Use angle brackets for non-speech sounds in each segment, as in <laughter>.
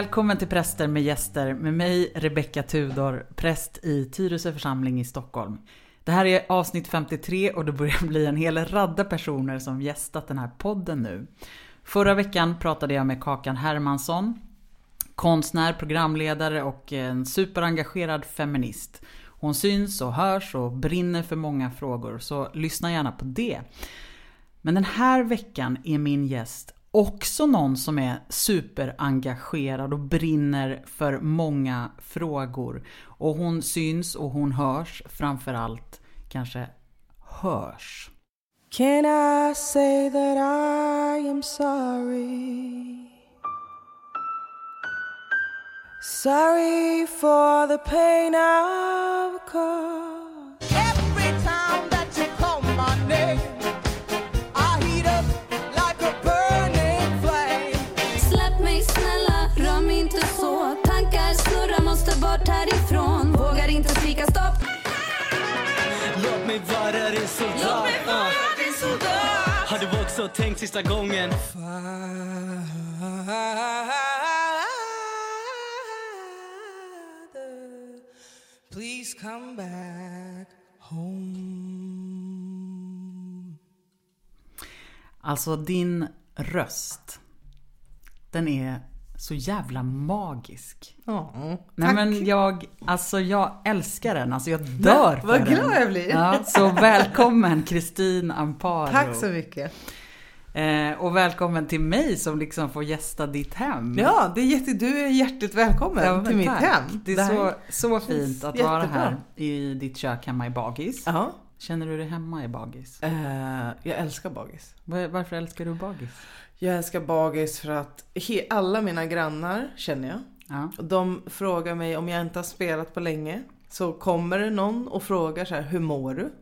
Välkommen till Präster med gäster med mig Rebecka Tudor, präst i Tyresö församling i Stockholm. Det här är avsnitt 53 och det börjar bli en hel radda personer som gästat den här podden nu. Förra veckan pratade jag med Kakan Hermansson, konstnär, programledare och en superengagerad feminist. Hon syns och hörs och brinner för många frågor, så lyssna gärna på det. Men den här veckan är min gäst också någon som är superengagerad och brinner för många frågor. Och hon syns och hon hörs, framförallt kanske hörs. Can I say that I am sorry? Sorry for the pain I've caused. Låt mig vara din soldat. Har du också tänkt sista gången? Father, please come back home. Alltså din röst, den är så jävla magisk. Ja, Nej men jag, alltså jag älskar den, alltså jag dör för vad den. glad jag blir. Ja, så välkommen Kristin Amparo. Tack så mycket. Eh, och välkommen till mig som liksom får gästa ditt hem. Ja, det är jätte, du är hjärtligt välkommen Ja, till mitt tack. hem. Det är här- så, så fint att vara här i ditt kök hemma i Bagis. Ja. Känner du dig hemma i Bagis? Eh, jag älskar bagis. Var- Varför älskar du Bagis? Jag älskar bagis för att he- alla mina grannar känner jag. Ja. Och De frågar mig om jag inte har spelat på länge. Så kommer det någon och frågar så här, hur mår du?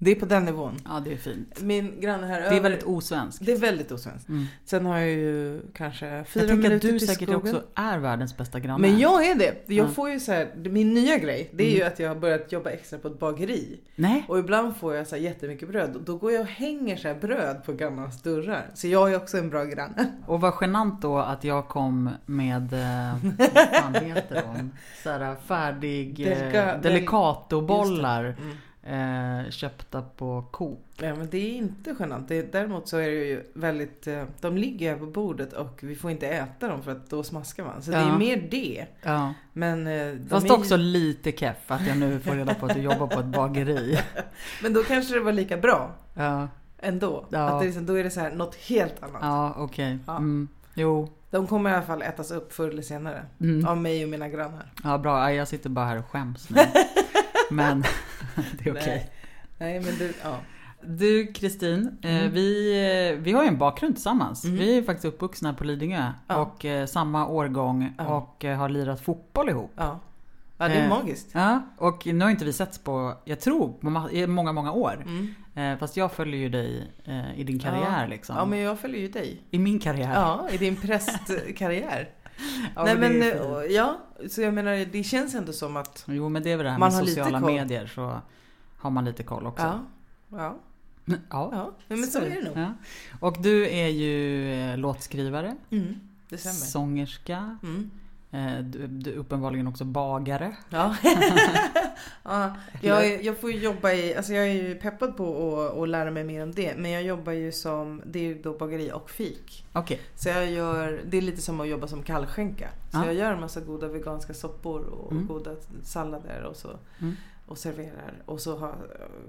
Det är på den nivån. ja, det är fint. Min granne här Det är väldigt osvenskt. Det är väldigt osvenskt. Mm. Sen har jag ju kanske fyra Jag tänker att minuter du till säkert skogen. också är världens bästa granne. Men jag är det. Jag Ja. får ju så här, min nya grej, det är ju Mm. att jag har börjat jobba extra på ett bageri. Nej? Och ibland får jag så här jättemycket bröd. Och då går jag och hänger så här bröd på grannarnas dörrar. Så jag är också en bra granne. Och vad genant då att jag kom med, eh, <laughs> vad fan heter de? Såhär färdig eh, Delika- Delicatobollar. Mm. Eh, köpta på Coop. Ja men det är inte genant. Det, däremot så är det ju väldigt, eh, de ligger här på bordet och vi får inte äta dem för att då smaskar man. Så det Ja. är mer det. Ja. Men, eh, de Fast är, också lite keff att jag nu får reda på att du jobbar på ett bageri. <laughs> men då kanske det var lika bra Ja, ändå. Ja. Att det liksom- då är det så här något helt annat. ja okej. Ja. Mm. Jo, De kommer i alla fall ätas upp förr eller senare. mm. Av mig och mina grannar. ja bra. Ja, Jag sitter bara här och skäms nu. <laughs> Men <laughs> det är okej. Nej. Nej men du, ja. Du Kristin, eh, Mm. vi, eh, vi har ju en bakgrund tillsammans. Mm. Vi är faktiskt uppvuxna på Lidingö Ja. och eh, samma årgång Ja. och eh, har lirat fotboll ihop. Ja, ja det är Eh, magiskt. Ja, och nu har inte vi setts på, jag tror, i många, många år. Mm. Fast jag följer ju dig i din karriär ja. liksom. Ja men jag följer ju dig. I min karriär. Ja, i din prästkarriär. <laughs> Ja, Nej men men, eh, ja, så jag menar det känns ändå som att Jo men det är väl det här med sociala medier så har man lite koll också. ja, ja, <laughs> ja. ja. Men så är det nog. Ja. Och du är ju eh, låtskrivare, Mm, sångerska, Mm. Eh, du, du är uppenbarligen också bagare. Ja. <laughs> ja, jag, jag får jobba i, alltså jag är ju peppad på att, att lära mig mer om det. Men jag jobbar ju som, det är ju då bageri och fik. Okej. Så jag gör, det är lite som att jobba som kallskänka. Så Ja. jag gör en massa goda veganska soppor och Mm. goda sallader och så. Mm. Och serverar. Och så har,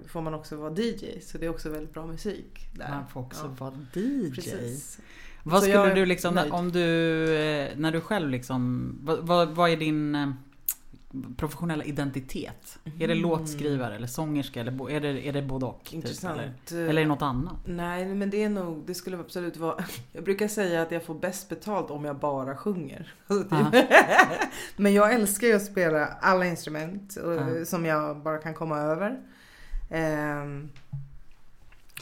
får man också vara DJ. Så det är också väldigt bra musik där. Man får också Ja, vara DJ. Precis. Vad skulle du liksom, nöjd. om du, eh, när du själv liksom, vad, vad, vad är din eh, professionella identitet? Är det Mm. låtskrivare eller sångerska eller är det, är det både och? Typ, Intressant. eller? eller är det något annat? Nej, men det är nog, det skulle absolut vara, <laughs> jag brukar säga att jag får bäst betalt om jag bara sjunger. <laughs> Typ. men jag älskar ju att spela alla instrument och, som jag bara kan komma över. Ehm,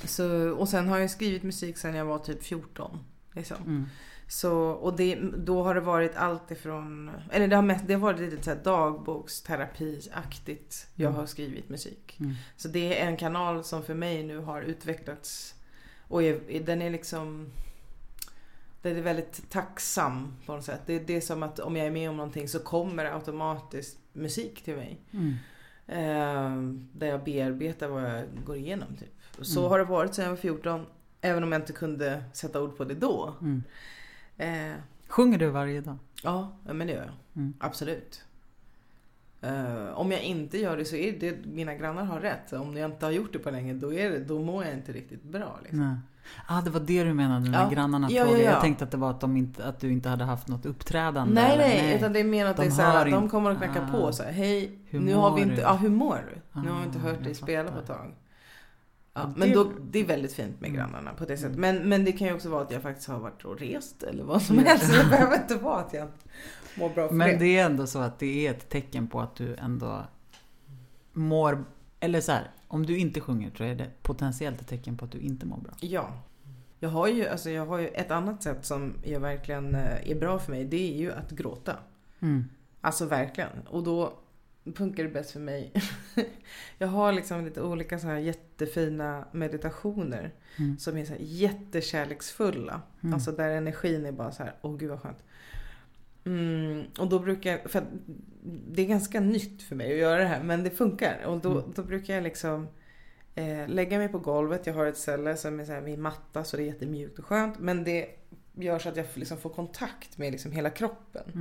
så, och sen har jag skrivit musik sedan jag var typ 14. Liksom. Mm. Så, och det, då har det varit allt ifrån, eller det har, mest, det har varit lite så här dagboksterapiaktigt jag har skrivit musik. Mm. Så det är en kanal som för mig nu har utvecklats och är, den är liksom det är väldigt tacksam på något sätt. Det, det är som att om jag är med om någonting så kommer det automatiskt musik till mig. Mm. Eh, där jag bearbetar vad jag går igenom. Typ. Så Mm. har det varit sedan jag var 14. Även om jag inte kunde sätta ord på det då. Mm. Eh, Sjunger du varje dag? ja, men det gör jag. Mm. Absolut. Eh, om jag inte gör det så är det, mina grannar har rätt. Om jag inte har gjort det på länge då, är det, då mår jag inte riktigt bra. Liksom. Nej. Ah, det var det du menade med Ja. grannarna Ja, frågade. ja, ja. Jag tänkte att det var att, de inte, att du inte hade haft något uppträdande. Nej, eller? nej, utan det är mer att De det är så här, att de kommer att knacka Ah. på så här, hej, Hur nu har vi inte, ja hur mår du? nu har vi inte Ah, hört dig spela på ett tag. Ja, men det- då, det är väldigt fint med Mm. grannarna på det sättet. Mm. Men, men det kan ju också vara att jag faktiskt har varit och rest eller vad som Ja. helst. <laughs> Det behöver inte vara att jag mår bra för Men det. det är ändå så att det är ett tecken på att du ändå mår... Eller så här, om du inte sjunger så är det potentiellt ett tecken på att du inte mår bra. Ja. Jag har, ju, alltså jag har ju ett annat sätt som jag verkligen eh, är bra för mig. Det är ju att gråta. Mm. Alltså verkligen. Och då funkar det bäst för mig. <laughs> jag har liksom lite olika så här jättefina meditationer. Mm. Som är så här jättekärleksfulla. Mm. Alltså där energin är bara så här, åh gud vad skönt. Mm, och då brukar jag, för det är ganska nytt för mig att göra det här men det funkar. Och då, Mm. då brukar jag liksom eh, lägga mig på golvet. Jag har ett ställe som är så här min matta så det är jättemjukt och skönt. Men det gör så att jag liksom får kontakt med liksom hela kroppen.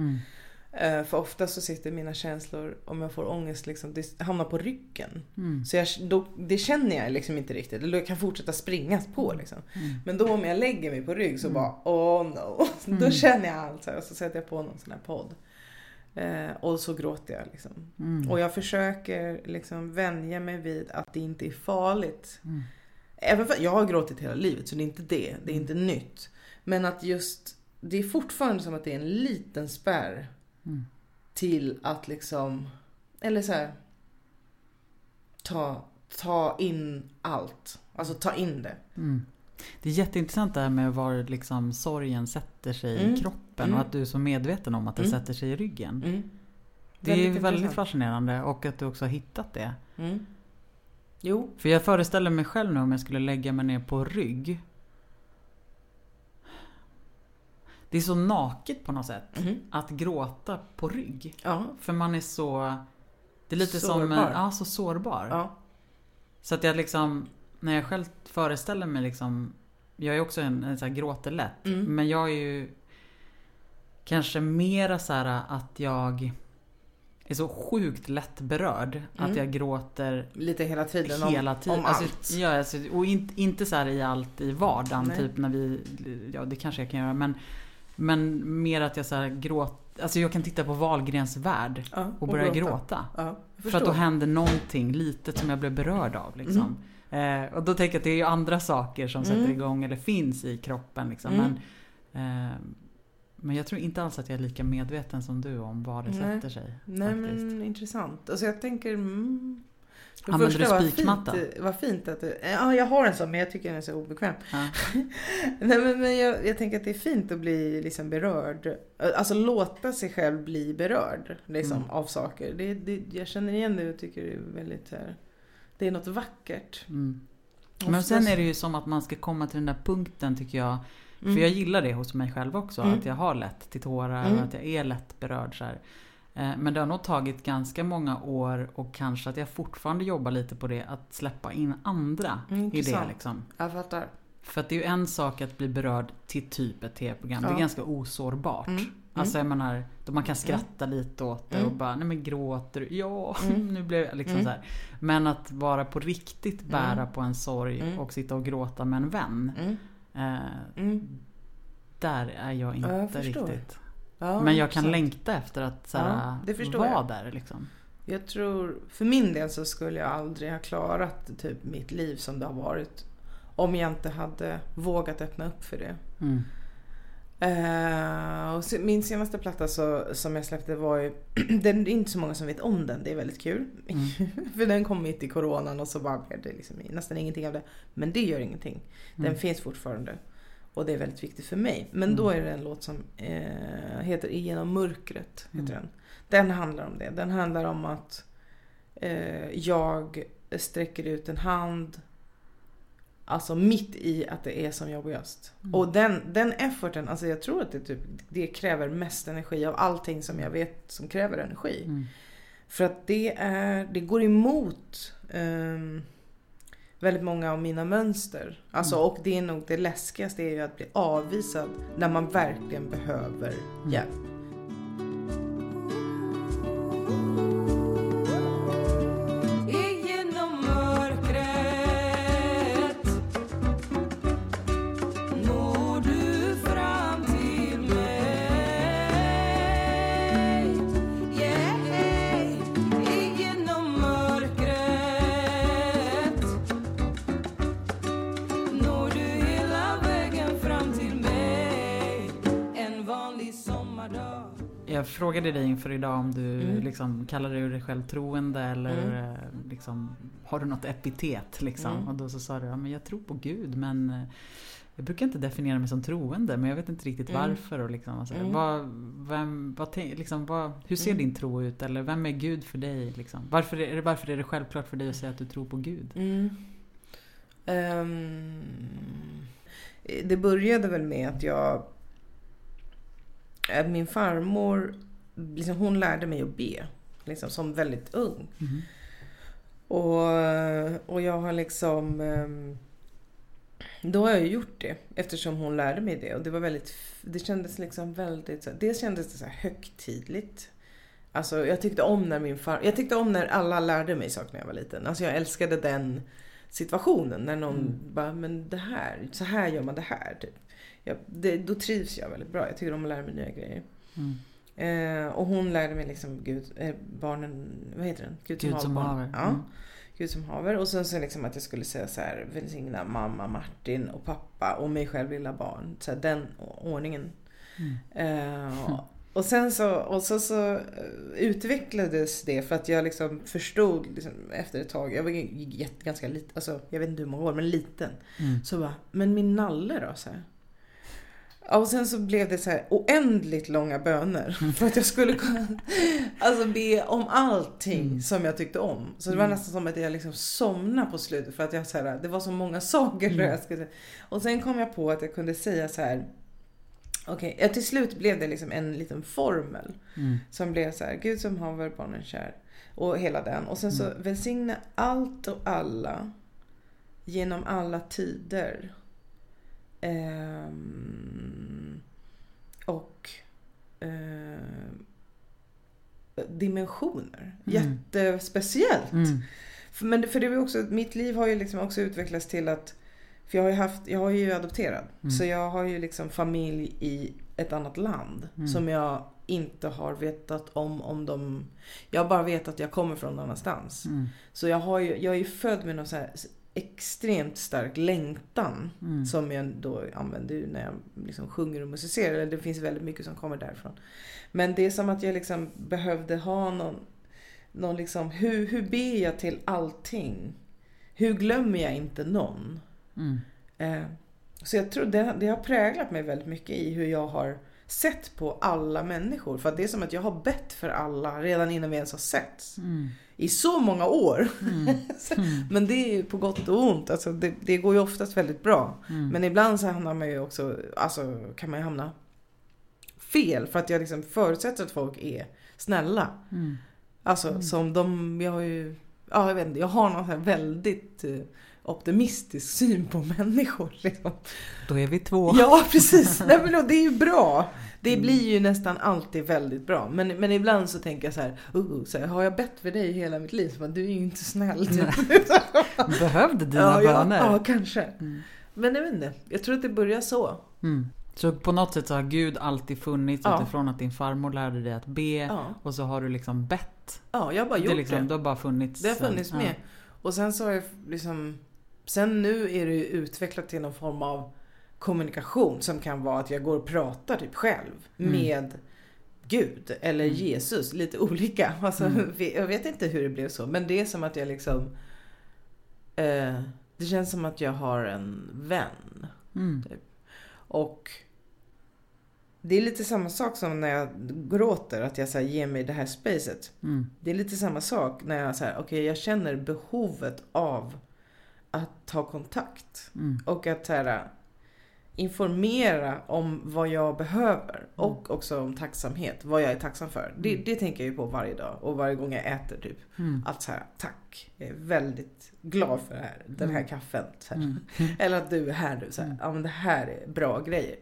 Mm. Eh, för ofta så sitter mina känslor, om jag får ångest, liksom, det hamnar på ryggen. Mm. Så jag, då, det känner jag liksom inte riktigt. Eller jag kan fortsätta springa på liksom. Mm. Men då om jag lägger mig på rygg så Mm. bara oh no. <laughs> Då Mm. känner jag allt så här, och så sätter jag på någon sån här podd. Eh, och så gråter jag liksom. Mm. Och jag försöker liksom vänja mig vid att det inte är farligt. Mm. Även för jag har gråtit hela livet så det är inte det. Det är Mm. inte nytt. Men att just, det är fortfarande som att det är en liten spärr Mm. till att liksom, eller så här, ta, ta in allt. Alltså ta in det. Mm. Det är jätteintressant det här med var liksom sorgen sätter sig Mm. i kroppen Mm. och att du är så medveten om att det Mm. sätter sig i ryggen. Mm. Det är Väldigt väldigt fascinerande och att du också har hittat det. Mm. Jo. För jag föreställer mig själv nu om jag skulle lägga mig ner på rygg. Det är så naket på något sätt. Mhm. Att gråta på rygg. Ja. För man är så... Det är lite som... Sårbar. Ja, så sårbar. Ja. Så att jag liksom... När jag själv föreställer mig liksom... Jag är också en, en så här gråter lätt. Mm. Men jag är ju... Kanske mera så här att jag är så sjukt lätt berörd. Att Mm. jag gråter Lite hela tiden om, hela tiden. om alltså, allt. Ja, alltså, och inte, inte så här i allt i vardagen, Nej. typ när vi... Ja, det kanske jag kan göra. Men, men mer att jag så här gråter. Alltså jag kan titta på Wahlgrens värld Ja, och börja gråta. Ja, jag För att då händer någonting litet som jag blev berörd av. Liksom. Eh, och då tänker jag att det är ju andra saker som sätter Mm. igång eller finns i kroppen. Liksom. Mm. Men, eh, men jag tror inte alls att jag är lika medveten som du om var det Nej. sätter sig. Nej faktiskt. men intressant. Alltså jag tänker... Mm, det Använder du vad spikmatta? Fint, vad fint att du... Ja, jag har en sån men jag tycker den är så obekväm. Ja. <laughs> Nej men, men jag, jag tänker att det är fint att bli liksom berörd. Alltså låta sig själv bli berörd liksom, Mm. av saker. Det, det, jag känner igen det och tycker det är väldigt här, Det är något vackert. Mm. Men sen är det ju som att man ska komma till den där punkten tycker jag. Mm. För jag gillar det hos mig själv också. Mm. Att jag har lätt till tårar Mm. och att jag är lätt berörd. Så här. Eh, Men det har nog tagit ganska många år och kanske att jag fortfarande jobbar lite på det. Att släppa in andra Mm, i det. Liksom. Jag fattar. För att det är ju en sak att bli berörd till typ ett tv-program. Det Ja. är ganska osårbart. Mm. Alltså jag menar, då man kan skratta lite åt det och Mm. bara, nej men gråter du? Ja, Mm. <laughs> nu blev jag liksom Mm. så här. Men att vara på riktigt bära Mm. på en sorg Mm. och sitta och gråta med en vän. Mm. Eh, Mm. där är jag Ja, inte jag riktigt. Ja, men jag kan intressant. längta efter att så här, Ja, vara jag. där liksom. Jag tror, för min del så skulle jag aldrig ha klarat typ mitt liv som det har varit. Om jag inte hade vågat öppna upp för det. Mm. Eh, och se- min senaste platta så, som jag släppte var ju, <clears throat> den, det är inte så många som vet om den, det är väldigt kul. Mm. <laughs> för den kom mitt i coronan och så bara blev det liksom nästan ingenting av det. Men det gör ingenting. Den Mm. finns fortfarande. Och det är väldigt viktigt för mig. Men Mm. då är det en låt som eh, heter Igenom mörkret. Heter Mm. den. den handlar om det. Den handlar om att eh, jag sträcker ut en hand Alltså mitt i att det är som jobbigast. Mm. Och den, den efforten, alltså jag tror att det, typ, det kräver mest energi av allting som jag vet som kräver energi. Mm. För att det är, det går emot ehm, väldigt många av mina mönster. Alltså, Mm. och det är nog det läskigaste är ju att bli avvisad när man verkligen behöver Mm. hjälp. Frågade dig inför idag om du Mm. liksom, kallar du dig själv troende eller Mm. eh, liksom, har du något epitet? Liksom? Mm. Och då så sa du ja, men jag tror på Gud men eh, jag brukar inte definiera mig som troende men jag vet inte riktigt Mm. varför. Och liksom, alltså, Mm. vad, vem, vad, tänk- liksom, vad, hur ser Mm. din tro ut? Eller vem är Gud för dig? Liksom? Varför, är det, varför är det självklart för dig att säga att du tror på Gud? Ehm, det började väl med att jag... Min farmor, liksom, hon lärde mig att be. Liksom, som väldigt ung. Mhm. Och, och jag har liksom... ehm, Då har jag gjort det eftersom hon lärde mig det. Och det var väldigt... Det kändes liksom väldigt... Dels kändes det så här högtidligt. Alltså jag tyckte om när min far... Jag tyckte om när alla lärde mig saker när jag var liten. Alltså jag älskade den situationen. När någon Mm. bara, men det här, så här gör man det här. Typ. Jag, det, då trivs jag väldigt bra. Jag tycker om att lära mig nya grejer. Mm. Eh, och hon lärde mig liksom Gud, eh, barnen, vad heter den? Gud som, Gud som haver. Ja. Mm. Gud som haver. Och sen så liksom att jag skulle säga så här, välsigna mamma, Martin och pappa och mig själv lilla barn. Så här, den ordningen. Mm. Eh, <laughs> och sen så, och så, så eh, utvecklades det för att jag liksom förstod liksom, efter ett tag, jag var jätte- ganska liten, alltså jag vet inte hur många år, men liten. Mm. Så bara, men min nalle då? Så här. Ja, Och sen så blev det så här oändligt långa böner. För att jag skulle kunna alltså be om allting Mm. som jag tyckte om. Så det var nästan som att jag liksom somnade på slutet. För att jag, så här, det var så många saker. Mm. Jag skulle, och sen kom jag på att jag kunde säga så här. Okej, ja, till slut blev det liksom en liten formel. Mm. Som blev så här, Gud som haver barnen kär. Och hela den. Och sen så välsigna allt och alla. Genom alla tider. Ehm, och ehm, dimensioner. Mm. Jättespeciellt. Mm. För, men, för det var också, mitt liv har ju liksom också utvecklats till att för jag har ju, haft, jag har ju adopterad. Mm. Så jag har ju liksom familj i ett annat land. Mm. Som jag inte har vetat om. om de, jag har bara vetat att jag kommer från någon annanstans. Mm. Så jag, har ju, jag är ju född med någon så här extremt stark längtan. Mm. Som jag då använder när jag liksom sjunger och musicerar. Det finns väldigt mycket som kommer därifrån. Men det är som att jag liksom behövde ha någon, någon liksom, hur, hur ber jag till allting? Hur glömmer jag inte någon? Mm. Eh, så jag tror det, det har präglat mig väldigt mycket i hur jag har sett på alla människor. För det är som att jag har bett för alla redan innan vi ens har setts. Mm. I så många år. Mm. <laughs> Men det är ju på gott och ont. Alltså det, det går ju oftast väldigt bra. Mm. Men ibland så hamnar man ju också, alltså kan man ju hamna fel. För att jag liksom förutsätter att folk är snälla. Mm. Alltså som de, jag har ju, ja jag vet inte, jag har någon här väldigt eh, optimistisk syn på människor. <laughs> Liksom. Då är vi två. Ja precis, Nej, men det är ju bra. Det Mm. blir ju nästan alltid väldigt bra. Men, men ibland så tänker jag så här, uh, så här, har jag bett för dig hela mitt liv? Så bara, du är ju inte snäll. Typ. <laughs> Behövde dina ja, ja, böner? ja, kanske. Mm. Men jag vet inte, jag tror att det börjar så. Mm. Så på något sätt så har Gud alltid funnits Ja. utifrån att din farmor lärde dig att be Ja, och så har du liksom bett. ja jag har bara Det, gjort är liksom, det. det har bara funnits. Det har funnits ja. med. Och sen så har jag liksom... Sen nu är det ju utvecklat till någon form av kommunikation som kan vara att jag går och pratar typ själv Mm. med Gud eller Mm. Jesus. Lite olika. <laughs> Alltså, Mm. Jag vet inte hur det blev så. Men det är som att jag liksom... Eh, det känns som att jag har en vän. Mm. Och det är lite samma sak som när jag gråter. Att jag så här, ger mig det här spacet. Mm. Det är lite samma sak när jag säger okej jag känner behovet av att ta kontakt. Mm. Och att så här, informera om vad jag behöver. Mm. Och också om tacksamhet, vad jag är tacksam för. Det, det tänker jag ju på varje dag och varje gång jag äter typ. Mm. Att så här, tack, jag är väldigt glad för det här, den här kaffen. Så här. Mm. <laughs> Eller att du är här nu. Så här, ja men det här är bra grejer.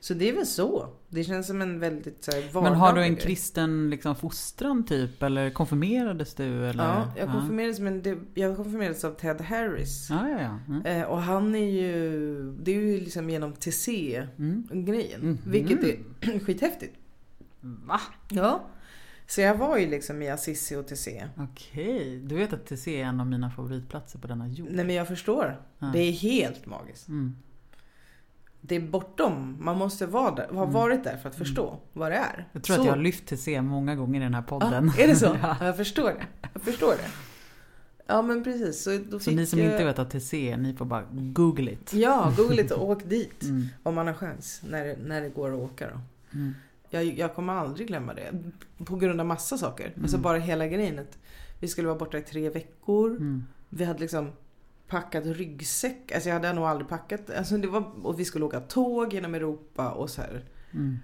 Så det är väl så. Det känns som en väldigt så här, Men har du en grej. kristen liksom, fostran typ? Eller konfirmerades du? Eller? Ja, jag konfirmerades, men det, jag konfirmerades av Ted Harris. Ja, ja, ja. Mm. Eh, och han är ju, det är ju liksom genom TC-grejen. Mm. Vilket är <clears throat> skithäftigt. Va? Ja. Så jag var ju liksom i Assisi och TC. Okej, du vet att TC är en av mina favoritplatser på denna jord? Nej men jag förstår. Ja. Det är helt magiskt. Mm. Det är bortom. Man måste vara där, ha varit där för att förstå vad det är. Mm. Jag tror så. att jag har lyft TC många gånger i den här Ja, podden. är det så? ja. <laughs> Ja, jag förstår det. Jag förstår det. Ja men precis. Så, då Så ni som jag... inte vet att TC är, ni får bara google it. Ja, googla lite och åk dit. <laughs> Mm. Om man har chans. När, det- när det går att åka då. Mm. Jag, jag kommer aldrig glömma det. På grund av massa saker. Mm. Alltså bara hela grejen. att Vi skulle vara borta i tre veckor. Mm. Vi hade liksom packat ryggsäck. Alltså jag hade nog aldrig packat. Alltså det var, och vi skulle åka tåg genom Europa och så här. Mm.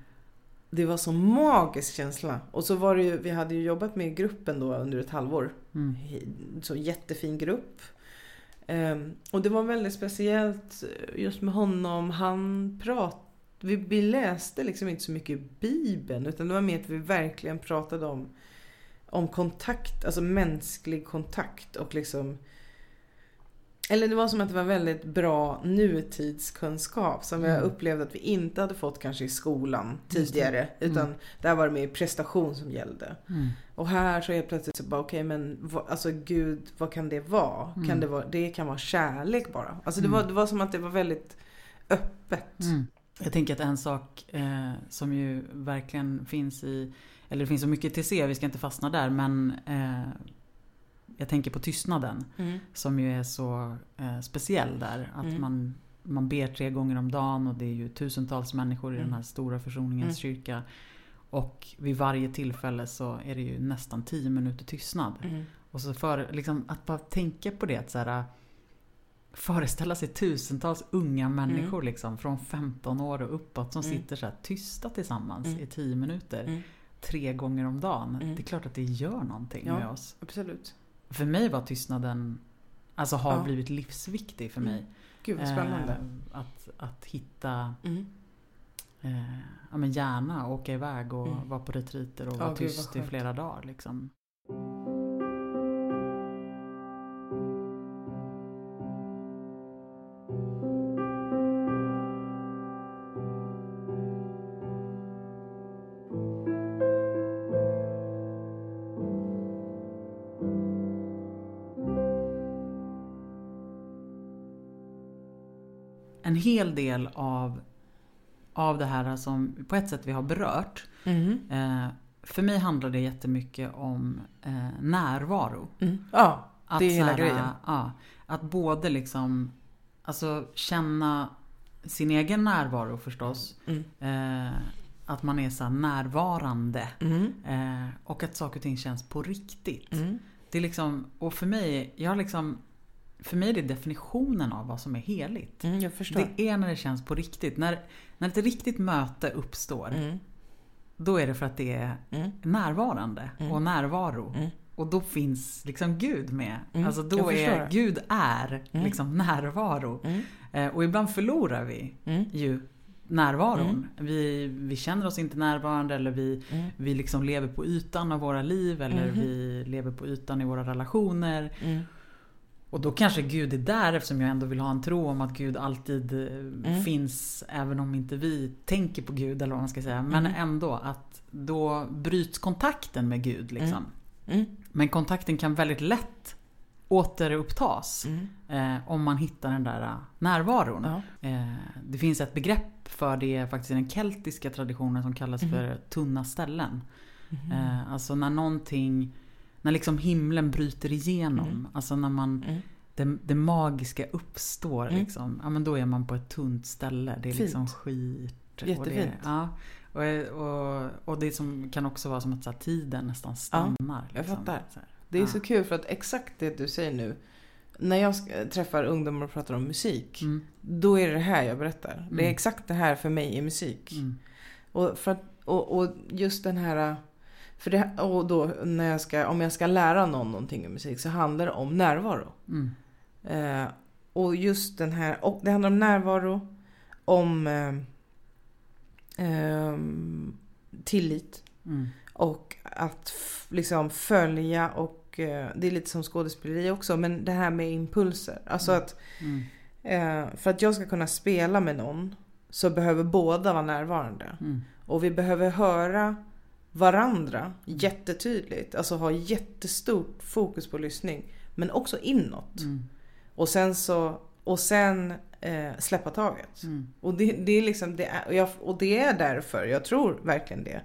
Det var så magisk känsla. Och så var det ju, vi hade ju jobbat med gruppen då under ett halvår. Mm. Så jättefin grupp. Ehm, och det var väldigt speciellt just med honom. Han pratade, vi, vi läste liksom inte så mycket Bibeln. Utan det var mer att vi verkligen pratade om, om kontakt, alltså mänsklig kontakt. Och liksom eller det var som att det var väldigt bra nutidskunskap som jag Mm. upplevde att vi inte hade fått kanske i skolan tidigare. Utan Mm. där var det mer prestation som gällde. Mm. Och här så helt plötsligt så bara okej men vad, alltså gud vad kan det vara? Mm. Kan det, vara det kan vara kärlek bara. Alltså det, Mm. var, det var som att det var väldigt öppet. Mm. Jag tänker att en sak eh, som ju verkligen finns i, eller det finns så mycket TC, vi ska inte fastna där, men eh, jag tänker på tystnaden Mm. som ju är så eh, speciell där. Att Mm. man, man ber tre gånger om dagen och det är ju tusentals människor i Mm. den här stora försoningens kyrka. Och vid varje tillfälle så är det ju nästan tio minuter tystnad. Mm. Och så för, liksom, att bara tänka på det. Att så här, föreställa sig tusentals unga människor liksom, från 15 år och uppåt som Mm. sitter så här tysta tillsammans Mm. i 10 minuter. Mm. Tre gånger om dagen. Mm. Det är klart att det gör någonting Ja. med oss. Absolut. För mig var tystnaden, alltså har Ja. blivit livsviktig för Mm. mig. Gud vad spännande. Eh, att, att hitta, Mm. eh, ja men gärna åka iväg och Mm. vara på retriter och Ja, vara tyst i flera dagar liksom. En hel del av, av det här som på ett sätt vi har berört. Mm. Eh, för mig handlar det jättemycket om eh, närvaro. Mm. Ja, Att det är hela här, grejen. Ja, att både liksom alltså, känna sin egen närvaro förstås. Mm. Eh, att man är så närvarande. Mm. Eh, och att saker och ting känns på riktigt. Mm. Det är liksom, och för mig, jag har liksom, för mig är det definitionen av vad som är heligt. Mm. Det är när det känns på riktigt. När, när ett riktigt möte uppstår, Mm. då är det för att det är Mm. närvarande Mm. och närvaro. Mm. Och då finns liksom Gud med. Mm, Alltså då är. Gud är liksom närvaro. Eh, och ibland förlorar vi ju närvaron. Vi, vi känner oss inte närvarande eller vi, vi liksom lever på ytan av våra liv eller Mhm. vi lever på ytan i våra relationer. Mm. Och då kanske Gud är där eftersom jag ändå vill ha en tro om att Gud alltid eh, Mm. finns även om inte vi tänker på Gud eller vad man ska säga. Men Mm. ändå att då bryts kontakten med Gud liksom. Mm. Men kontakten kan väldigt lätt återupptas Mm. eh, om man hittar den där eh, närvaron. Ja. Eh, det finns ett begrepp för det faktiskt i den keltiska traditionen som kallas Mhm. för tunna ställen. Eh, alltså när någonting, när liksom himlen bryter igenom. Mm. Alltså när man, Mm. det, det magiska uppstår Mm. liksom. Ja men då är man på ett tunt ställe. Det är Fint. liksom skit. Och det, Jättefint. ja, och, och, och det som kan också vara som att så här, tiden nästan stannar. jag liksom. fattar. Det är Ja. så kul för att exakt det du säger nu när jag träffar ungdomar och pratar om musik, Mm. då är det det här jag berättar. Det är Mm. exakt det här för mig är musik. Mm. Och, för att, och, och just den här... För det, och då när jag ska, om jag ska lära någon någonting om musik så handlar det om närvaro. Mm. Eh, och just den här, och det handlar om närvaro, om eh, ehm, tillit Mm. och att liksom följa och eh, det är lite som skådespeleri också men det här med impulser. Alltså Mm. att Mm. eh, för att jag ska kunna spela med någon så behöver båda vara närvarande. Mm. Och vi behöver höra varandra jättetydligt. Alltså ha jättestort fokus på lyssning. Men också inåt. Mm. Och sen så och sen eh, släppa taget. Mm. Och det, det är liksom det är, och, jag, och det är därför, jag tror verkligen det.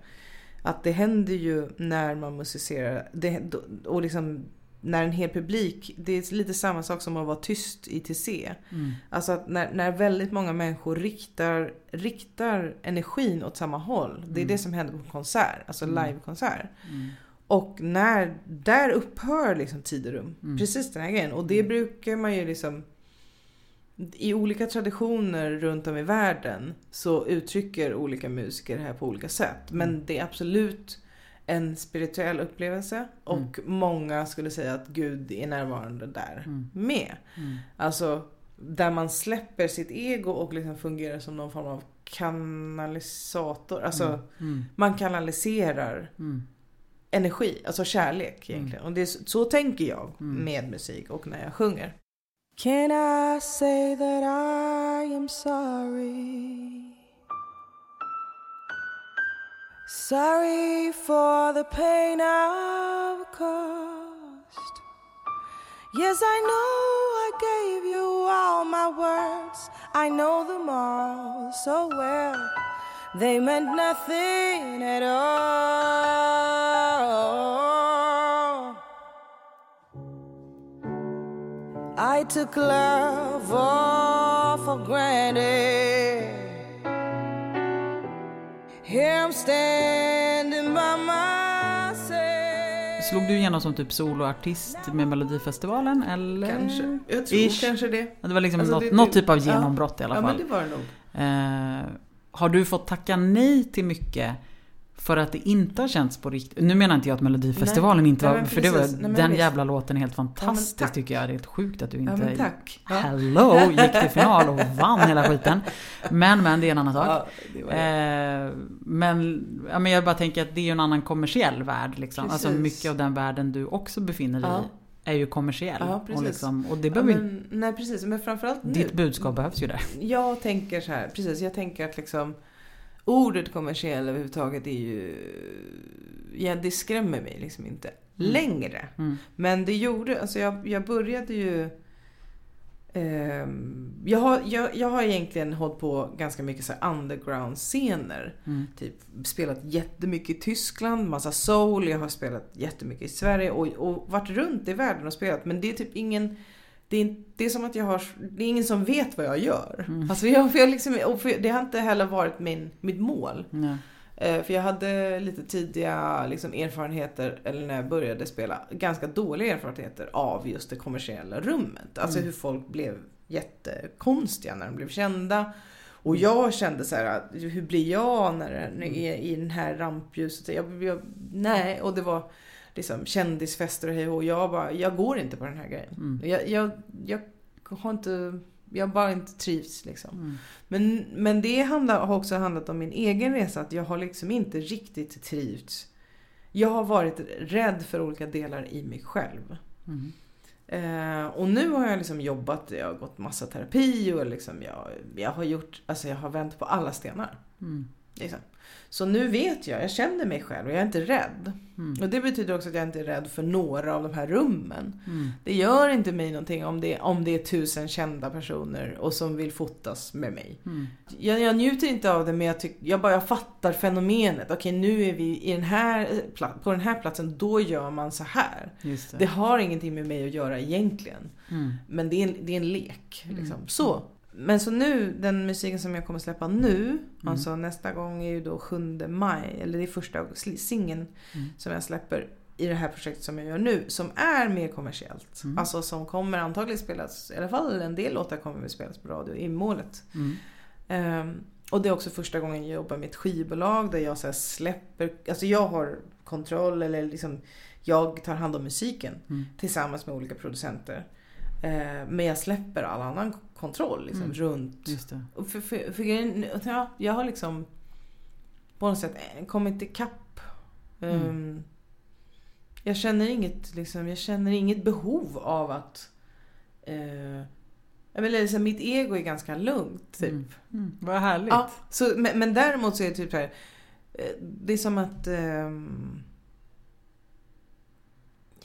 Att det händer ju när man musicerar. Det, och liksom när en hel publik, det är lite samma sak som att vara tyst i TC. Mm. Alltså att när, när väldigt många människor riktar, riktar energin åt samma håll. Det är Mm. det som händer på konsert, alltså Mm. livekonsert. Mm. Och när, där upphör liksom tid och rum. Mm. Precis den här grejen. Och det brukar man ju liksom i olika traditioner runt om i världen så uttrycker olika musiker det här på olika sätt. Men Mm. det är absolut en spirituell upplevelse och många skulle säga att Gud är närvarande där Mm. med. Mm. Alltså där man släpper sitt ego och liksom fungerar som någon form av kanalisator. Alltså Mm. man kanaliserar Mm. energi, alltså kärlek egentligen. Och det är, så- så tänker jag Mm. med musik och när jag sjunger. Can I say that I am sorry? Sorry for the pain I've caused. Yes, I know I gave you all my words. I know them all so well. They meant nothing at all. I took love all for granted. Slog du igenom som typ soloartist med Melodifestivalen eller? Kanske. Jag tror Ish. kanske det. Ja, Det var liksom Alltså, något, det- något det- typ av ja. genombrott i alla Ja, fall. men det var det nog. Eh, har du fått tacka nej till mycket för att det inte har känts på riktigt? Nu menar inte jag att Melodifestivalen Nej. inte Nej, var... men för det var. Nej, den visst. jävla låten är helt fantastisk tack. tycker jag. Det är helt sjukt att du inte... Ja. Ja. Hello! Gick till final och vann hela skiten. Men, men det är en annan sak. Ja. Eh, men, ja, men jag bara tänker att det är ju en annan kommersiell värld. Liksom. Alltså Precis. mycket av den världen du också befinner dig Ja. i är ju kommersiell. Ja, och, liksom, och det Ja, behöver inte... men, nej precis, men framförallt nu. Ditt budskap behövs ju där. Jag tänker så här, precis, jag tänker att liksom ordet kommersiell överhuvudtaget är ju, ja det skrämmer mig liksom inte längre. Mm. Men det gjorde, alltså jag, jag började ju ehm, jag, har, jag, jag har egentligen hållit på ganska mycket så underground-scener. Mm. Typ spelat jättemycket i Tyskland, massa soul. Jag har spelat jättemycket i Sverige och, och varit runt i världen och spelat. Men det är typ ingen... Det är, det är som att jag har... Det är ingen som vet vad jag gör. Mm. Alltså jag, jag liksom, det har inte heller varit min, mitt mål. Ja. Eh, För jag hade lite tidiga liksom, erfarenheter, eller när jag började spela, ganska dåliga erfarenheter av just det kommersiella rummet. Alltså Mm. hur folk blev jättekonstiga när de blev kända. Och jag kände så här, hur blir jag när jag är i den här rampljuset? Jag, jag, nej, och det var liksom kändisfester och hej och jag bara, jag går inte på den här grejen. Mm. Jag, jag, jag har inte, jag bara inte trivs liksom. Mm. Men, men det handlar, har också handlat om min egen resa. Att jag har liksom inte riktigt trivts. Jag har varit rädd för olika delar i mig själv. Mm. Eh, och nu har jag liksom jobbat, jag har gått massa terapi och liksom jag, jag har gjort, alltså jag har vänt på alla stenar. Mm. Liksom. Så nu vet jag, jag känner mig själv och jag är inte rädd. Mm. Och det betyder också att jag inte är rädd för några av de här rummen. Mm. Det gör inte mig någonting om det, om det är tusen kända personer och som vill fotas med mig. Mm. Jag, jag njuter inte av det men jag, tyck, jag bara jag fattar fenomenet. Okej nu är vi i den här, pla- på den här platsen, då gör man så här. Det. Det har ingenting med mig att göra egentligen. Mm. Men det är en, det är en lek. Mm. Liksom. Så. Men så nu, den musiken som jag kommer släppa nu, Mm. alltså nästa gång är ju då 7 maj, eller det är första singeln Mm. som jag släpper. i det här projektet som jag gör nu som är mer kommersiellt. Mm. Alltså som kommer antagligen spelas, i alla fall en del låtar kommer väl spelas på radio i målet. Ehm, och det är också första gången jag jobbar med ett skivbolag där jag så släpper, alltså jag har kontroll eller liksom jag tar hand om musiken Mm. tillsammans med olika producenter. Ehm, men jag släpper all annan kontroll liksom, Mm. runt. Just det. För, för, för, ja, jag har liksom på något sätt kommit ikapp. Mm. Ehm, jag känner inget, liksom, jag känner inget behov av att eh, jag menar, liksom, mitt ego är ganska lugnt. Typ. Mm. Mm. Vad härligt. Ja, så, men, men däremot så är det typ så här. eh, Det är som att... ehm,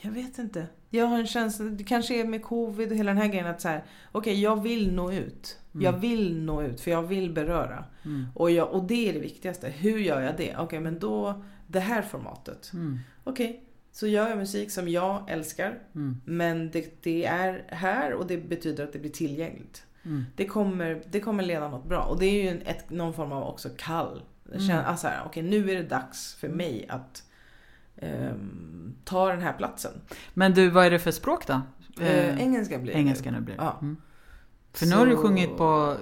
jag vet inte. Jag har en känsla, det kanske är med covid och hela den här grejen att så här. Okej, jag vill nå ut. Mm. Jag vill nå ut för jag vill beröra. Mm. Och, jag, och det är det viktigaste. Hur gör jag det? Okej, men då det här formatet. Mm. Okej, så gör jag musik som jag älskar. Mm. Men det, det är här och det betyder att det blir tillgängligt. Mm. Det kommer, det kommer leda något bra. Och det är ju en, ett, någon form av också kall. Mm. Känna, alltså här, okej nu är det dags för mig att ehm, ta den här platsen. Men du, vad är det för språk då? Eh, engelska blir det engelska nu blir det. Ja. Mm. För nu har du sjungit på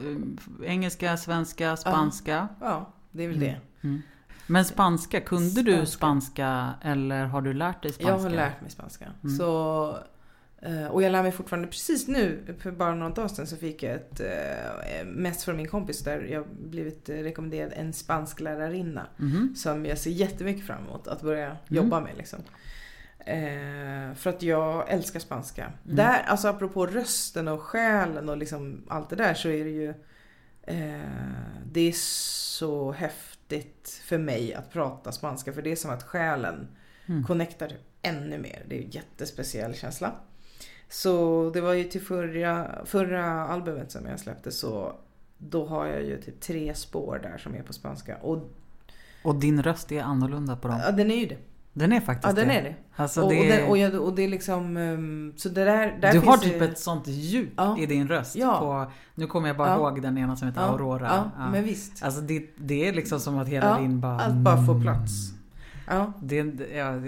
eh, engelska, svenska, spanska. Ja, det är väl Mm. det. Mm. Men spanska, kunde du Spanska. eller har du lärt dig spanska? Jag har lärt mig spanska. Mm. Så, eh, och jag lär mig fortfarande precis nu, för bara några dagar sedan så fick jag ett eh, mest från min kompis där jag blivit eh, rekommenderad en spansk lärarinna. Mhm. Som jag ser jättemycket fram emot att börja Mm. jobba med. Liksom. Eh, för att jag älskar spanska. Mm. Där, alltså apropå rösten och själen och liksom allt det där så är det ju eh, Det är så häftigt för mig att prata spanska för det är som att själen Mm. connectar ännu mer. Det är en jättespeciell känsla. Så det var ju till förra, förra albumet som jag släppte så då har jag ju typ tre spår där som är på spanska. Och Och din röst är annorlunda på dem. ja, den är ju det. Den är faktiskt Ja, den det. är det. Alltså och, det och, den, och, jag, och det är liksom... ehm, så det där, där du har det- typ ett sånt djup Ja. i din röst. Ja. På, nu kommer jag bara Ja. ihåg den ena som heter Aurora. Ja, men visst. Alltså det, det är liksom som att hela din bara... allt bara får plats. Ja, Det, ja,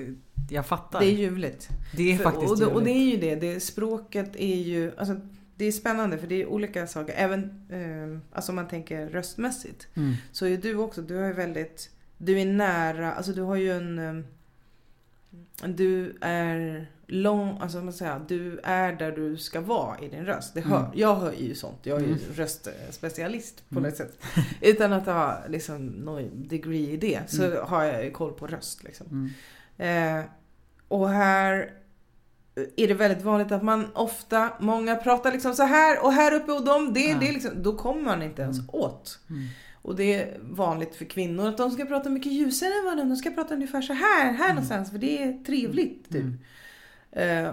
jag fattar. det är ljuvligt. Det är För- faktiskt och, det, och det är ju det, det språket är ju... Alltså, det är spännande för det är olika saker. Även ehm, alltså om man tänker röstmässigt. Mm. Så är du också, du har ju väldigt... Du är nära, alltså du har ju en... Du är lång, alltså man säger, du är där du ska vara i din röst. Det hör, Mm. Jag hör ju sånt, jag är ju Mm. röstspecialist på Mm. något sätt. Utan att ha liksom någon degree i det så Mm. har jag ju koll på röst. Liksom. Mm. Eh, och här är det väldigt vanligt att man ofta, många pratar liksom så här och här uppe och de, det, Ja. det liksom, då kommer man inte ens Mm. åt. Mm. Och det är vanligt för kvinnor att de ska prata mycket ljusare än vad de ska prata ungefär så här, här någonstans för det är trevligt. Typ. Mm. Eh,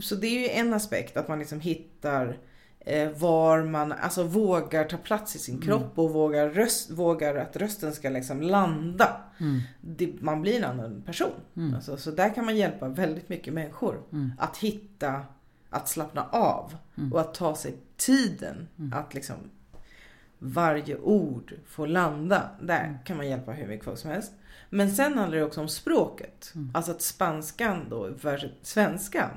så det är ju en aspekt att man liksom hittar eh, var man alltså vågar ta plats i sin Mm. kropp och vågar, röst, vågar att rösten ska liksom landa. Mm. Det, man blir en annan person. Mm. Alltså, så där kan man hjälpa väldigt mycket människor. Mm. Att hitta, att slappna av Mm. och att ta sig tiden Mm. att liksom varje ord får landa. Där Mm. kan man hjälpa hur mycket folk som helst. Men sen handlar det också om språket. Mm. Alltså att spanskan då svenskan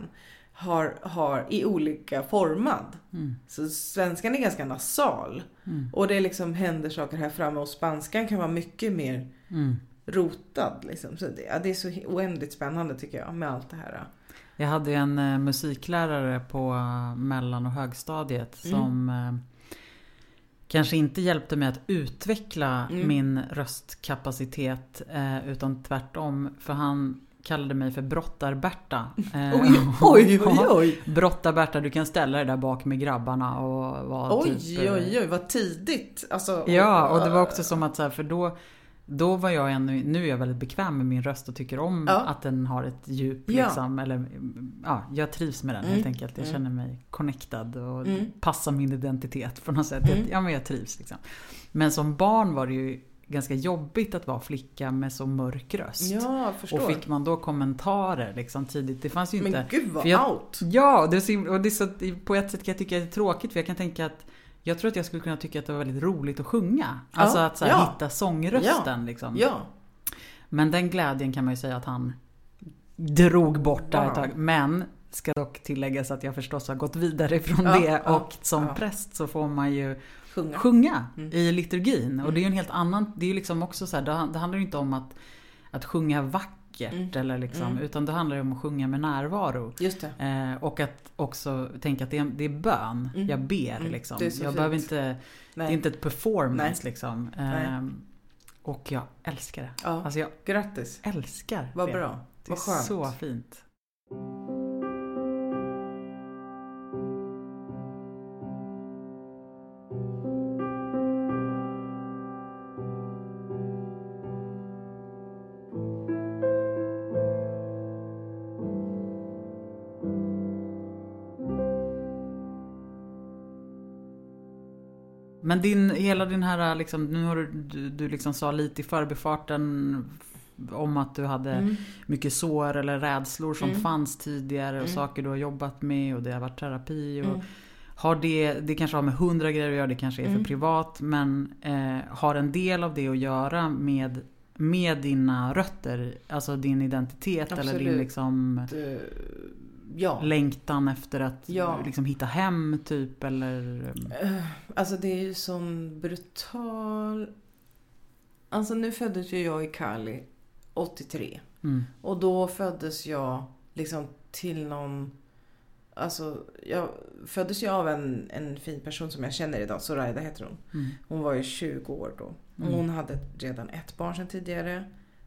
har, har i olika formad. Mm. Så svenskan är ganska nasal. Mm. Och det liksom händer saker här framme och spanskan kan vara mycket mer Mm. rotad. Liksom. Så det, ja, det är så oändligt spännande tycker jag med allt det här. Jag hade en eh, musiklärare på eh, mellan och högstadiet Mm. som eh, kanske inte hjälpte mig att utveckla Mm. min röstkapacitet eh, utan tvärtom. För han kallade mig för Brottar-Berta. <laughs> Eh, Oj, <laughs> oj, oj, oj. Brottar-Berta, du kan ställa dig där bak med grabbarna och vara Oj, typ... eh, oj, oj, vad tidigt. Alltså, Ja, och det var också som att så här, för då då var jag ännu, nu är jag väldigt bekväm med min röst och tycker om Ja. att den har ett djup Ja. liksom. Eller, ja, jag trivs med den Mm. helt enkelt. Jag Mm. känner mig connectad och Mm. passar min identitet på något sätt. Mm. Jag, ja, men jag trivs liksom. Men som barn var det ju ganska jobbigt att vara flicka med så mörk röst. Ja, och fick man då kommentarer liksom tidigt, det fanns ju inte... Men gud vad jag- out. Ja, det är så, och det så, på ett sätt kan jag tycka att det är tråkigt för jag kan tänka att jag tror att jag skulle kunna tycka att det var väldigt roligt att sjunga. Ja, Alltså att så här, ja. hitta sångrösten liksom. Ja, Men den glädjen kan man ju säga att han drog bort där ett tag. Men ska dock tilläggas att jag förstås har gått vidare från Ja, det ja, och som ja. präst så får man ju Sjunga. sjunga Mm. i liturgin. Och det är ju en helt annan, det är ju liksom också så här, det, det handlar ju inte om att, att sjunga vackert Mm. eller liksom, Mm. utan det handlar om att sjunga med närvaro. Eh, och att också tänka att det är, det är bön, Mm. jag ber Mm. liksom. Jag fint. behöver inte, det är inte ett performance liksom. Nej. Eh, och jag älskar det. Ja. Alltså jag Grattis. älskar Vad det. bra. Det är så fint. Men din, hela din här, liksom, nu har du, du, du liksom sa lite i förbifarten om att du hade Mm. mycket sår eller rädslor som Mm. fanns tidigare och Mm. saker du har jobbat med och det har varit terapi. Och Mm. har det, det kanske har med hundra grejer att göra, det kanske är för Mm. privat men eh, har en del av det att göra med, med dina rötter, alltså din identitet eller din Absolut. liksom Ja. längtan efter att Ja. liksom hitta hem typ eller... Eh, Alltså det är ju sån brutal... Alltså nu föddes ju jag i Cali 83. Mm, Och då föddes jag liksom till någon... Alltså jag föddes ju av en, en fin person som jag känner idag. Zoraida heter hon. mm, Hon var ju 20 år då. Mm. hon hade redan ett barn sedan tidigare.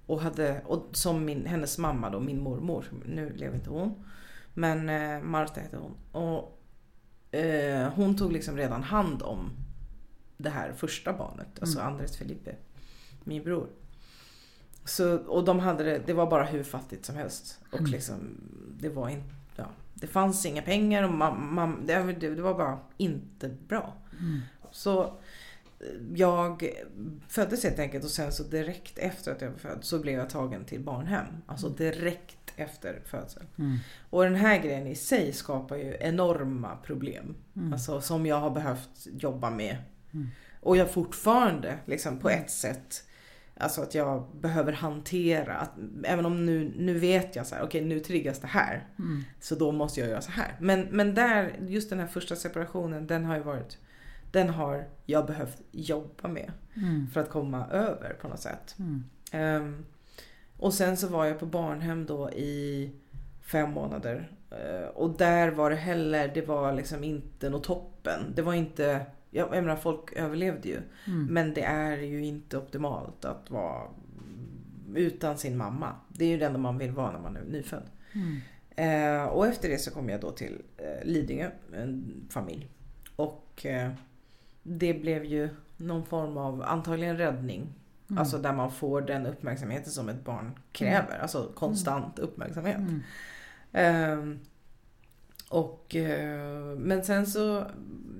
Och, hade, och som min, hennes mamma då, min mormor. Nu lever inte hon. Men eh, Marta heter hon. Och eh, hon tog liksom redan hand om det här första barnet. Alltså Mm. Andres Felipe. Min bror. Så, och de hade det, det var bara hur fattigt som helst. Och Mm. liksom, det var inte, ja, det fanns inga pengar och mam, mam, det, det, var bara inte bra. mm, Så eh, jag föddes helt enkelt och sen så direkt efter att jag var född så blev jag tagen till barnhem. Alltså direkt efter födseln. mm, Och den här grejen i sig skapar ju enorma problem. mm. Alltså som jag har behövt jobba med. Mm. Och jag fortfarande liksom på ett sätt Alltså att jag behöver hantera, att, även om nu, nu vet jag så här, okej nu triggas det här. Mm. Så då måste jag göra så här. Men, men där, just den här första separationen, den har ju varit, den har jag behövt jobba med. Mm. För att komma över på något sätt. Mm. Ehm, och sen så var jag på barnhem då i fem månader. Eh, och där var det heller, det var liksom inte något toppen. Det var inte, jag, jag menar folk överlevde ju. Mm. Men det är ju inte optimalt att vara utan sin mamma. Det är ju det enda man vill vara när man är nyfödd. Mm. Eh, och efter det så kom jag då till eh, Lidingö, en familj. Och eh, det blev ju någon form av antagligen räddning. Mm. Alltså där man får den uppmärksamheten som ett barn kräver. Alltså konstant uppmärksamhet. Mm. Ehm, och, eh, men sen så,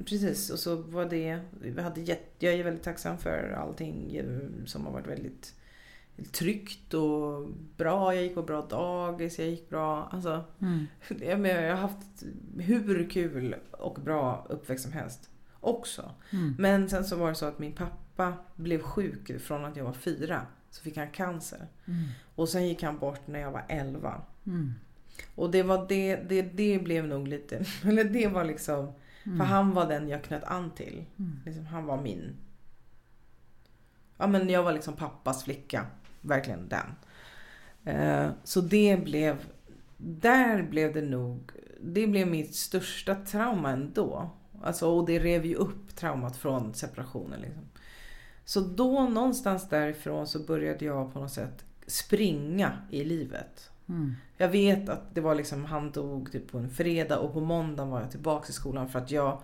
precis, och så var det, vi hade jätte, jag är väldigt tacksam för allting eh, som har varit väldigt tryggt och bra. Jag gick på bra dagis, jag gick bra, alltså Mm. <laughs> jag, jag har haft hur kul och bra uppväxt som helst också. Mm. Men sen så var det så att min pappa blev sjuk från att jag var fyra. Så fick han cancer. Mm. Och sen gick han bort när jag var elva. Mm. Och det var det, det, det blev nog lite, <laughs> eller det var liksom, Mm. för han var den jag knöt an till. Mm. Liksom, han var min, ja men jag var liksom pappas flicka. Verkligen den. Eh, så det blev, där blev det nog, det blev mitt största trauma ändå. Alltså, och det rev ju upp traumat från separationen. Liksom. Så då någonstans därifrån så började jag på något sätt springa i livet. Mm. Jag vet att det var liksom, han dog typ på en fredag och på måndagen var jag tillbaka i skolan för att jag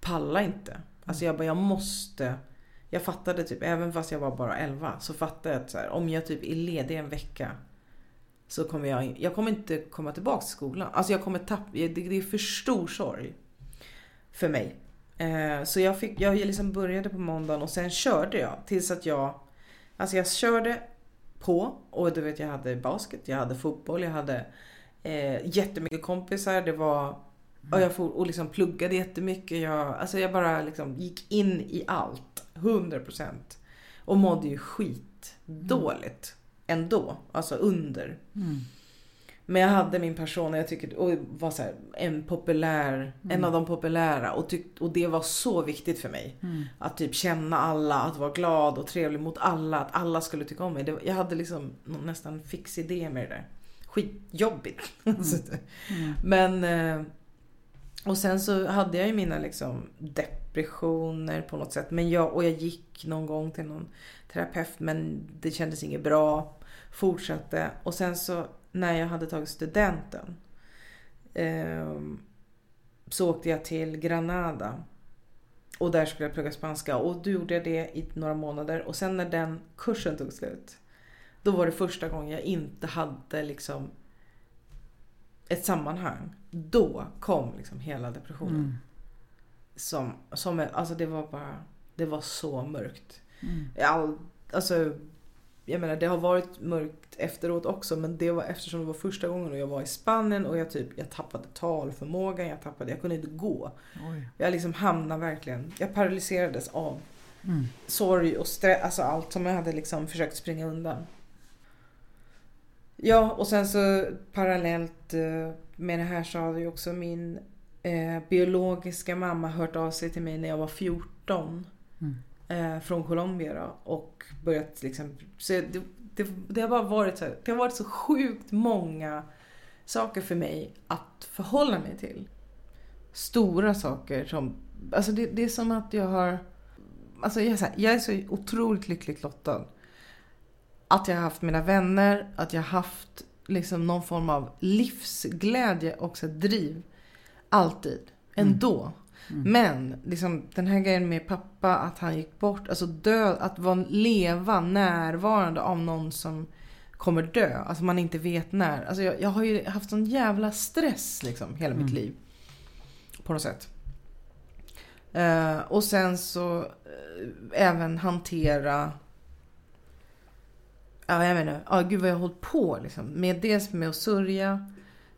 pallar inte. Alltså jag bara, jag måste. Jag fattade typ, även fast jag var bara 11 så fattade jag att så här, om jag typ är ledig en vecka så kommer jag, jag kommer inte komma tillbaka till skolan. Alltså jag kommer tappa, det, det är för stor sorg. För mig. Eh, så jag fick, jag liksom började på måndagen och sen körde jag tills att jag, alltså jag körde på och du vet jag hade basket, jag hade fotboll, jag hade eh, jättemycket kompisar. Det var, och jag for, och liksom pluggade jättemycket. Jag, alltså jag bara liksom gick in i allt. 100%. Och mådde ju skit dåligt ändå. Alltså under. Mm. Men jag hade min person och jag tycker, och var så här, en populär, en av de populära och, tyck, och det var så viktigt för mig. Att typ känna alla, att vara glad och trevlig mot alla, att alla skulle tycka om mig. Det, jag hade liksom nästan fix idé med det där. Skitjobbigt. <laughs> Så det- Men eh, och sen så hade jag ju mina liksom depressioner på något sätt. Men jag, och jag gick någon gång till någon terapeut men det kändes inget bra. Fortsatte. Och sen så när jag hade tagit studenten ehm, så åkte jag till Granada. Och där skulle jag plugga spanska. Och då gjorde jag det i några månader. Och sen när den kursen tog slut. Då var det första gången jag inte hade liksom ett sammanhang. Då kom liksom hela depressionen. Mm. Som, som, alltså det var bara, det var så mörkt. Mm. All, alltså, jag menar det har varit mörkt efteråt också men det var eftersom det var första gången och jag var i Spanien och jag typ, jag tappade talförmågan, jag tappade, jag kunde inte gå. Oj. Jag liksom hamnade verkligen, jag paralyserades av Mm. sorg och stress, alltså allt som jag hade liksom försökt springa undan. Ja, och sen så parallellt eh, med det här så hade ju också min eh, biologiska mamma hört av sig till mig när jag var 14. Mm. Eh, från Colombia då, och börjat liksom, så det, det, det har bara varit så här, det har varit så sjukt många saker för mig att förhålla mig till. Stora saker som, alltså det, det är som att jag har Alltså jag, är så här, jag är så otroligt lyckligt lottad. Att jag har haft mina vänner, att jag har haft liksom någon form av livsglädje och så driv. Alltid. Ändå. Men liksom, den här grejen med pappa, att han gick bort. Alltså död, att vara, leva närvarande av någon som kommer dö. Alltså man inte vet när. Alltså jag, jag har ju haft sån jävla stress liksom hela mitt liv. På något sätt. Eh, och sen så eh, även hantera Ja, jag menar, ja, gud vad jag har hållit på liksom. Med dels med att sörja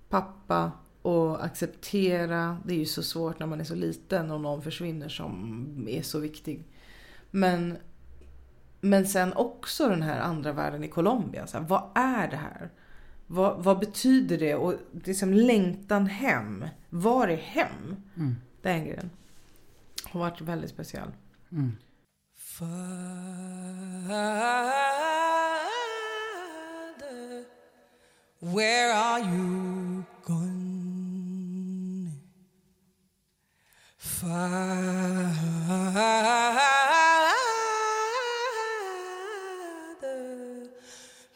pappa och acceptera. Det är ju så svårt när man är så liten och någon försvinner som är så viktig. Men, men sen också den här andra världen i Colombia. Så här, vad är det här? Vad, vad betyder det? Och liksom längtan hem. Var är hem? Mm. Den grejen har varit väldigt speciell. Mm. Father, where are you gone? Father,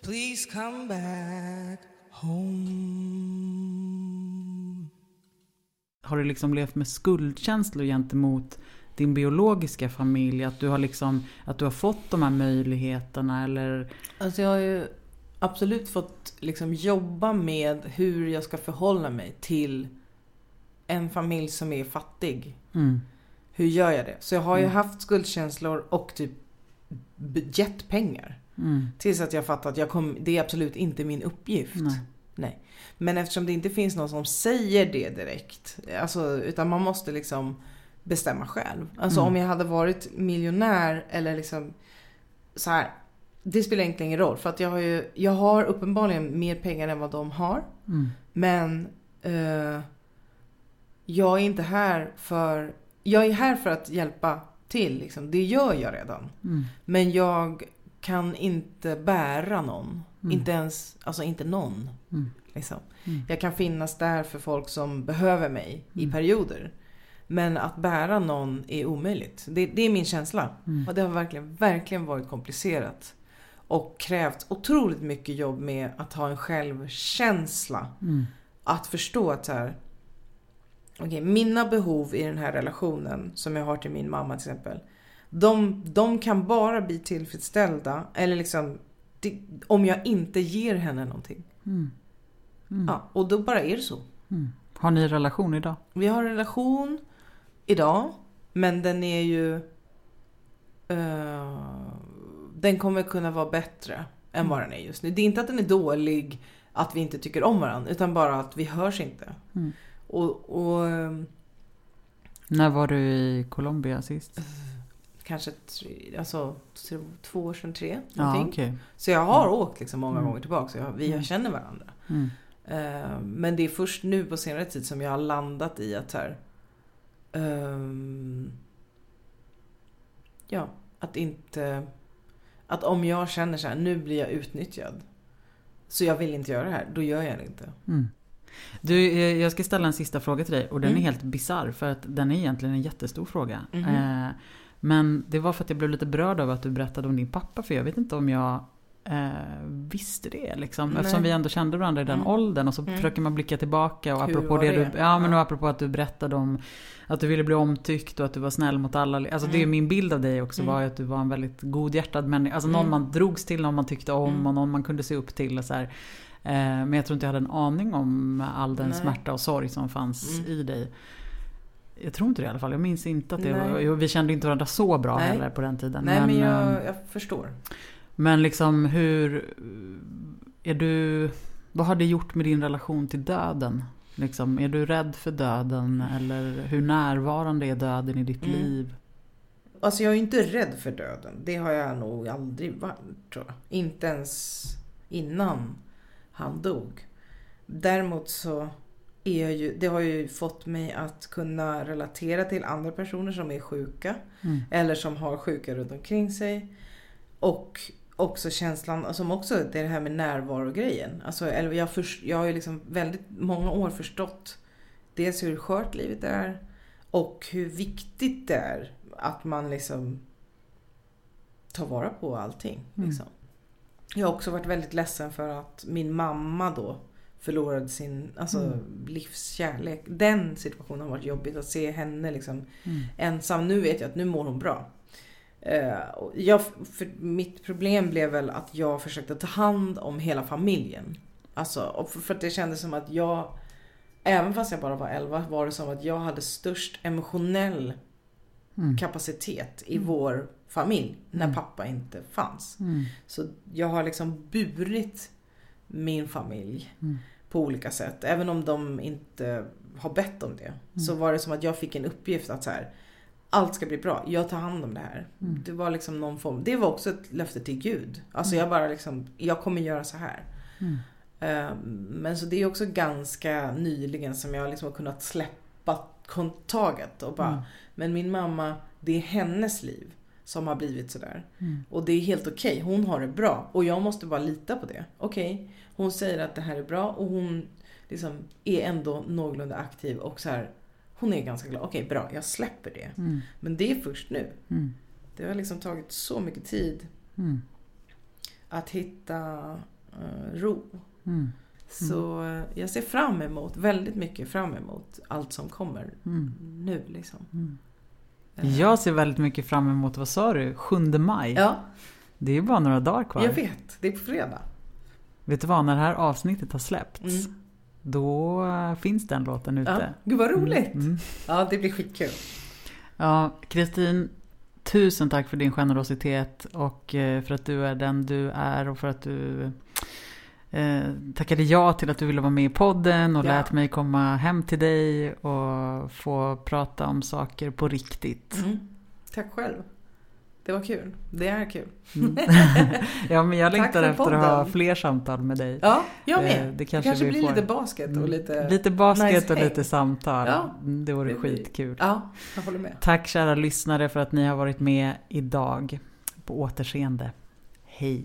please come back home. Har du liksom levt med skuldkänslor gentemot din biologiska familj? Att du har liksom, att du har fått de här möjligheterna eller? Alltså jag har ju absolut fått liksom jobba med hur jag ska förhålla mig till en familj som är fattig. Mm. Hur gör jag det? Så jag har ju haft skuldkänslor och typ b- gett pengar. Mm. Tills att jag fattat att jag kom, det är absolut inte min uppgift. Nej. Nej. Men eftersom det inte finns någon som säger det direkt. Alltså, utan man måste liksom bestämma själv. Alltså Mm. om jag hade varit miljonär eller liksom så här. Det spelar egentligen ingen roll. För att jag har ju, jag har uppenbarligen mer pengar än vad de har. Mm. Men eh, jag är inte här för... Jag är här för att hjälpa till. Liksom. Det gör jag redan. Mm. Men jag kan inte bära någon. Mm. Inte ens, alltså inte någon. Mm. Liksom. Mm. Jag kan finnas där för folk som behöver mig i Mm. perioder. Men att bära någon är omöjligt. Det, det är min känsla. Mm. Och det har verkligen, verkligen varit komplicerat. Och krävt otroligt mycket jobb med att ha en självkänsla. Att förstå att så här, okej, mina behov i den här relationen som jag har till min mamma till exempel. De, de kan bara bli tillfredsställda, eller liksom, det, om jag inte ger henne någonting. Mm. Mm. Ja, och då bara är det så. Mm. Har ni relation idag? Vi har en relation idag, men den är ju... eh, den kommer kunna vara bättre än vad den är just nu. Det är inte att den är dålig, att vi inte tycker om varandra, utan bara att vi hörs inte. Mm. Och, och eh, När var du i Colombia sist? kanske tre, alltså, två år sedan, tre. Ja, okej. Så jag har åkt liksom många Mm. gånger tillbaka, så jag, vi Mm. känner varandra. Mm. Eh, men det är först nu på senare tid som jag har landat i att här, ehm, ja, att inte, att om jag känner så här, nu blir jag utnyttjad. Så jag vill inte göra det här, då gör jag det inte. Mm. Du, eh, jag ska ställa en sista fråga till dig och den Mm. är helt bizarr för att den är egentligen en jättestor fråga. Eh, men det var för att jag blev lite berörd av att du berättade om din pappa för jag vet inte om jag eh, visste det liksom. Nej. Eftersom vi ändå kände varandra i den Mm. åldern och så Mm. försöker man blicka tillbaka och Hur apropå det, det? du, ja, men Ja. och apropå att du berättade om att du ville bli omtyckt och att du var snäll mot alla. Alltså det är Mm. min bild av dig också Mm. var att du var en väldigt godhjärtad människa. Alltså någon Mm. man drogs till, någon man tyckte om Mm. och någon man kunde se upp till. Och så här. Eh, Men jag tror inte jag hade en aning om all den Nej. smärta och sorg som fanns Mm. i dig. Jag tror inte det i alla fall. Jag minns inte att det Nej. var... Vi kände inte varandra så bra Nej. heller på den tiden. Nej men, eh, jag, jag förstår. men liksom hur... Är du... Vad har det gjort med din relation till döden? Liksom, är du rädd för döden? Eller hur närvarande är döden i ditt Mm. liv? Alltså jag är inte rädd för döden. Det har jag nog aldrig varit tror jag. Inte ens innan han dog. Däremot så är jag ju, det har ju fått mig att kunna relatera till andra personer som är sjuka. Mm. Eller som har sjuka runt omkring sig. Och också känslan, som också det är det här med närvaro-grejen. Alltså, eller jag, först, jag har ju liksom väldigt många år förstått dels hur skört livet är och hur viktigt det är att man liksom tar vara på allting. Mm. Jag har också varit väldigt ledsen för att min mamma då förlorade sin alltså, Mm. livskärlek. Den situationen har varit jobbigt att se henne liksom Mm. ensam. Nu vet jag att nu mår hon bra. Eh, jag, för mitt problem blev väl att jag försökte ta hand om hela familjen. Alltså, för, för att det kändes som att jag, även fast jag bara var 11, var det som att jag hade störst emotionell Mm. kapacitet i vår familj när Mm. pappa inte fanns. Mm. Så jag har liksom burit min familj Mm. på olika sätt. Även om de inte har bett om det. Så var det som att jag fick en uppgift att så här, allt ska bli bra. Jag tar hand om det här. Mm. Det var liksom någon form. Det var också ett löfte till Gud. Alltså jag bara liksom, jag kommer göra så här. Mm. Eh, Men så det är också ganska nyligen som jag liksom har kunnat släppa kontaget och bara, Mm. men min mamma, det är hennes liv som har blivit sådär. Mm. Och det är helt okej, hon har det bra. Och jag måste bara lita på det. Okej, hon säger att det här är bra och hon liksom är ändå någorlunda aktiv och så här. Hon är ganska glad. Okej, bra, jag släpper det. Mm. Men det är först nu. Mm. Det har liksom tagit så mycket tid Mm. att hitta eh, ro. Mm. Så eh, jag ser fram emot, väldigt mycket fram emot allt som kommer Mm. nu liksom. Mm. Eh, Jag ser väldigt mycket fram emot, vad sa du, 7 maj? Ja, Det är ju bara några dagar kvar. jag vet. Det är på fredag. Vet du vad, när det här avsnittet har släppts, Mm. då eh, finns den låten ute. Ja. Gud vad roligt. Mm. Ja, det blir skitkul. Ja, Kristin, tusen tack för din generositet och eh, för att du är den du är och för att du eh, tackade ja till att du ville vara med i podden och Ja. lät mig komma hem till dig och få prata om saker på riktigt. Mm. Tack själv. Det var kul. Det är kul. Mm. <laughs> ja, men jag längtar efter att ha podden. fler samtal med dig. Ja, jag Eh, med. det Det kanske kanske, vi blir får. lite basket och Mm. lite... Lite basket nice och häng. lite samtal. Ja. Mm, Det vore Det blir- skitkul. Ja, jag håller med. Tack kära lyssnare för att ni har varit med idag. På återseende. Hej!